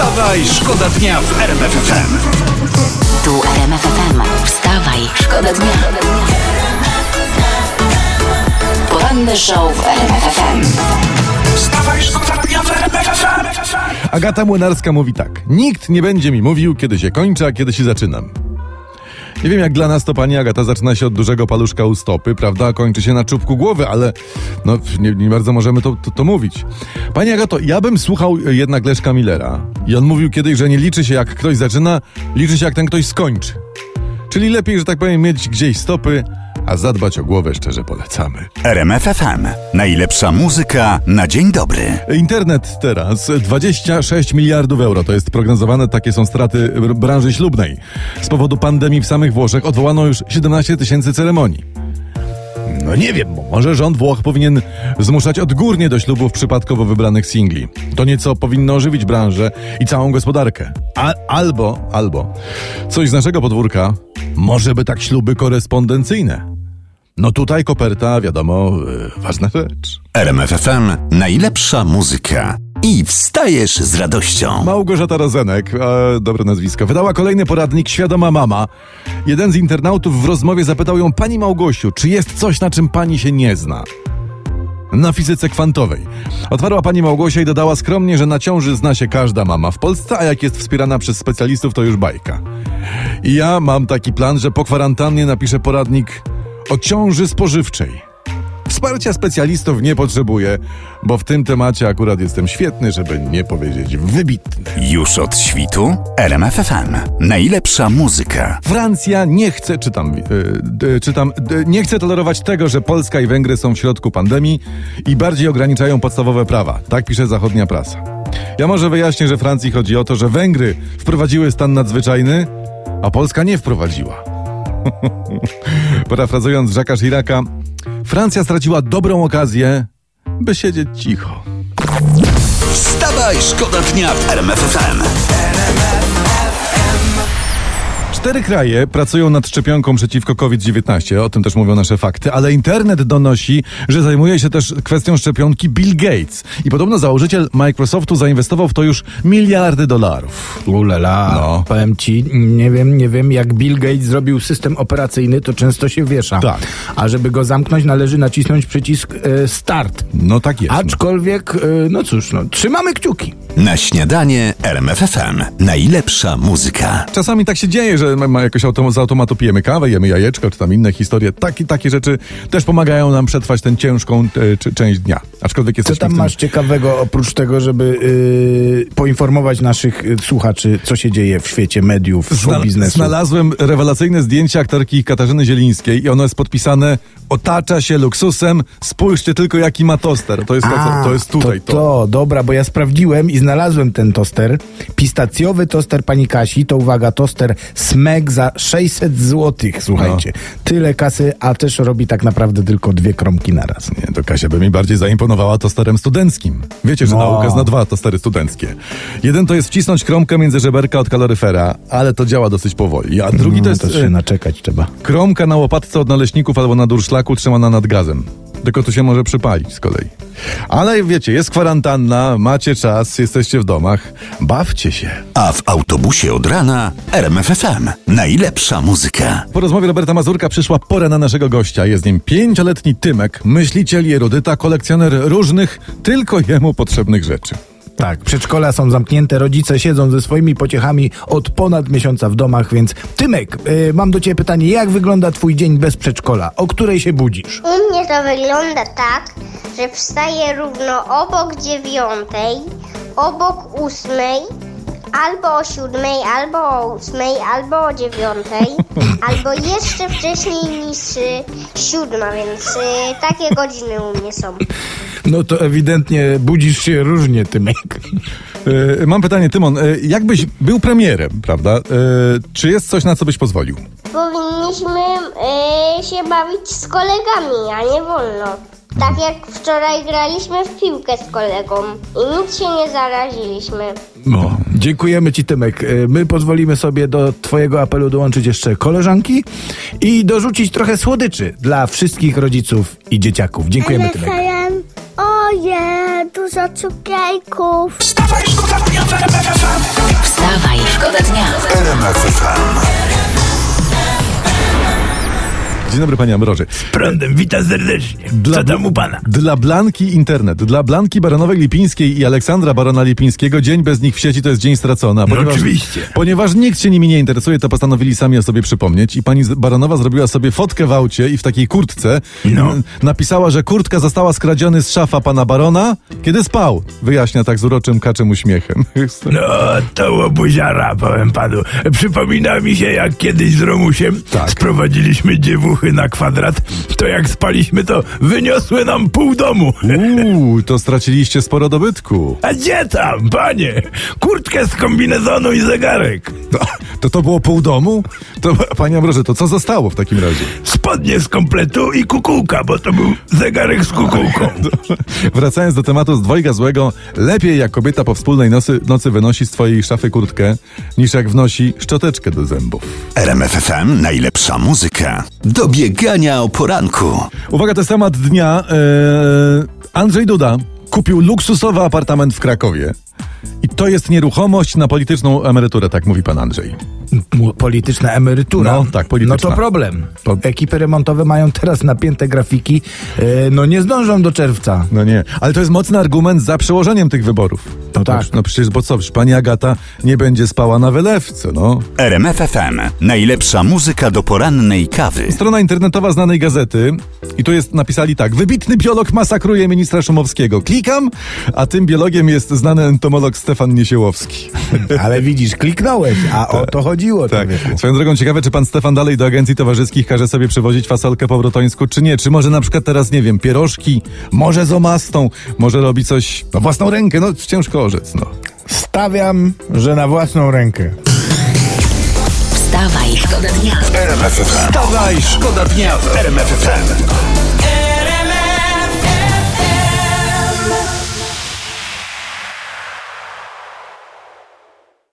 Wstawaj, szkoda dnia w RMF FM. Tu RMF FM. Wstawaj, szkoda dnia. Poranny show w RMF FM. Wstawaj, szkoda dnia w RMF FM. Agata Młynarska mówi tak. Nikt nie będzie mi mówił, kiedy się kończy, a kiedy się zaczynam. Nie wiem, jak dla nas to pani Agata zaczyna się od dużego paluszka u stopy, prawda? Kończy się na czubku głowy, ale no nie, nie bardzo możemy to, to, to mówić. Pani Agato, ja bym słuchał jednak Leszka Millera. I on mówił kiedyś, że nie liczy się jak ktoś zaczyna, liczy się jak ten ktoś skończy. Czyli lepiej, że tak powiem, mieć gdzieś stopy, a zadbać o głowę szczerze polecamy. RMF FM. Najlepsza muzyka na dzień dobry. Internet teraz 26 miliardów euro. To jest prognozowane, takie są straty br- branży ślubnej. Z powodu pandemii w samych Włoszech odwołano już 17 tysięcy ceremonii. No nie wiem, bo może rząd Włoch powinien zmuszać odgórnie do ślubów przypadkowo wybranych singli. To nieco powinno ożywić branżę i całą gospodarkę. A, albo, albo coś z naszego podwórka, może by tak śluby korespondencyjne. No tutaj koperta, wiadomo, yy, ważna rzecz. RMF FM. Najlepsza muzyka. I wstajesz z radością. Małgorzata Rozenek, e, dobre nazwisko, wydała kolejny poradnik Świadoma Mama. Jeden z internautów w rozmowie zapytał ją, Pani Małgosiu, czy jest coś, na czym Pani się nie zna? Na fizyce kwantowej. Otwarła pani Małgosia i dodała skromnie, że na ciąży zna się każda mama w Polsce, a jak jest wspierana przez specjalistów, to już bajka. I ja mam taki plan, że po kwarantannie napiszę poradnik o ciąży spożywczej. Wsparcia specjalistów nie potrzebuję, bo w tym temacie akurat jestem świetny, żeby nie powiedzieć wybitny. Już od świtu? RMF FM. Najlepsza muzyka. Francja nie chce, czytam, yy, czytam, yy, nie chce tolerować tego, że Polska i Węgry są w środku pandemii i bardziej ograniczają podstawowe prawa. Tak pisze zachodnia prasa. Ja może wyjaśnię, że Francji chodzi o to, że Węgry wprowadziły stan nadzwyczajny, a Polska nie wprowadziła. Parafrazując Jacques'a Chiraca, Francja straciła dobrą okazję, by siedzieć cicho. Wstawaj, szkoda dnia w RMF Cztery kraje pracują nad szczepionką przeciwko COVID-19, o tym też mówią nasze fakty, ale internet donosi, że zajmuje się też kwestią szczepionki Bill Gates. I podobno założyciel Microsoftu zainwestował w to już miliardy dolarów. Ulala, No. powiem ci, nie wiem, nie wiem, jak Bill Gates zrobił system operacyjny, to często się wiesza. Tak. A żeby go zamknąć, należy nacisnąć przycisk e, start. No tak jest. Aczkolwiek, e, no cóż, no, trzymamy kciuki. Na śniadanie RMF FM. Najlepsza muzyka. Czasami tak się dzieje, że ma- ma jakoś autom- z automatu pijemy kawę, jemy jajeczko, czy tam inne historie. Taki, takie rzeczy też pomagają nam przetrwać tę ciężką e, część dnia. Aczkolwiek Co jesteśmy tam w tym... masz ciekawego, oprócz tego, żeby e, poinformować naszych e, słuchaczy, co się dzieje w świecie mediów, Zna- biznesu? Znalazłem rewelacyjne zdjęcie aktorki Katarzyny Zielińskiej i ono jest podpisane otacza się luksusem, spójrzcie tylko jaki ma toster. To jest, to, to jest tutaj to, to. dobra, bo ja sprawdziłem i znalazłem ten toster. Pistacjowy toster pani Kasi, to uwaga, toster Smeg za 600 zł, słuchajcie. No. Tyle kasy, a też robi tak naprawdę tylko dwie kromki na raz. Nie, to Kasia by mi bardziej zaimponowała tosterem studenckim. Wiecie, że No. nauka zna dwa tostery studenckie. Jeden to jest wcisnąć kromkę między żeberka od kaloryfera, ale to działa dosyć powoli. A drugi to No, jest to się e, naczekać trzeba. kromka na łopatce od naleśników albo na durszlaku trzymana nad gazem. Tylko to się może przypalić z kolei. Ale wiecie, jest kwarantanna, macie czas, jesteście w domach, bawcie się. A w autobusie od rana RMF FM. Najlepsza muzyka. Po rozmowie Roberta Mazurka przyszła pora na naszego gościa. Jest nim pięcioletni Tymek, myśliciel i erudyta, kolekcjoner różnych, tylko jemu potrzebnych rzeczy. Tak, przedszkola są zamknięte, rodzice siedzą ze swoimi pociechami od ponad miesiąca w domach, więc Tymek, y, mam do ciebie pytanie, jak wygląda twój dzień bez przedszkola? O której się budzisz? U mnie to wygląda tak, że wstaję równo obok dziewiątej, obok ósmej, albo o siódmej, albo o ósmej, albo o dziewiątej, albo jeszcze wcześniej niż y, siódma, więc y, takie godziny u mnie są. No to ewidentnie budzisz się różnie, Tymek. E, mam pytanie, Tymon, e, jakbyś był premierem, prawda? E, czy jest coś, na co byś pozwolił? Powinniśmy y, się bawić z kolegami, a nie wolno. Tak jak wczoraj graliśmy w piłkę z kolegą i nic się nie zaraziliśmy. No. Dziękujemy ci, Tymek. Y, My pozwolimy sobie do twojego apelu dołączyć jeszcze koleżanki i dorzucić trochę słodyczy dla wszystkich rodziców i dzieciaków. Dziękujemy, Tymek. Oje, dużo cukierków. Wstawaj, szkoda dnia Dzień dobry, panie Ambroży. Prądem, witam serdecznie. Co tam u pana? Dla Blanki Internet. Dla Blanki Baronowej-Lipińskiej i Aleksandra Barona Lipińskiego dzień bez nich w sieci to jest dzień stracony. a No oczywiście. Ponieważ nikt się nimi nie interesuje, to postanowili sami o sobie przypomnieć i pani z- Baronowa zrobiła sobie fotkę w aucie i w takiej kurtce No. napisała, że kurtka została skradziony z szafa pana Barona, kiedy spał. Wyjaśnia tak z uroczym kaczym uśmiechem. No, to łobuziara, powiem panu. Przypomina mi się, jak kiedyś z Romusiem Tak. sprowadziliśmy dziewuchy na kwadrat, to jak spaliśmy, to wyniosły nam pół domu. Uuu, to straciliście sporo dobytku. A gdzie tam, panie? Kurtkę z kombinezonu i zegarek. No, to to było pół domu? To, panie Ambroży, to co zostało w takim razie? Spodnie z kompletu i kukułka, bo to był zegarek z kukułką. Wracając do tematu z dwojga złego, lepiej jak kobieta po wspólnej nocy, nocy wynosi z twojej szafy kurtkę, niż jak wnosi szczoteczkę do zębów. RMFFM najlepsza muzyka. Do biegania o poranku. Uwaga, to jest temat dnia. Eee, Andrzej Duda kupił luksusowy apartament w Krakowie. I to jest nieruchomość na polityczną emeryturę, tak mówi pan Andrzej. Polityczna emerytura. No, tak, polityczna. No to problem. Ekipy remontowe mają teraz napięte grafiki. E, no nie zdążą do czerwca. No nie, ale to jest mocny argument za przełożeniem tych wyborów. No tak. No, przecież, bo co, przecież pani Agata nie będzie spała na wylewce, no. RMFFM najlepsza muzyka do porannej kawy. Strona internetowa znanej gazety i tu jest napisali tak. Wybitny biolog masakruje ministra Szumowskiego. Klikam, a tym biologiem jest znany entomolog Stefan Niesiełowski. Ale widzisz, kliknąłeś, a o to chodziło. Tak. Swoją drogą ciekawe, czy pan Stefan dalej do agencji towarzyskich każe sobie przywozić fasolkę po wrotońsku, czy nie. Czy może na przykład teraz, nie wiem, pierożki, może z omastą, może robi coś na własną rękę, no ciężko orzec, no. Stawiam, że na własną rękę. Wstawaj, szkoda dnia. Wstawaj, szkoda dnia w RMFFM.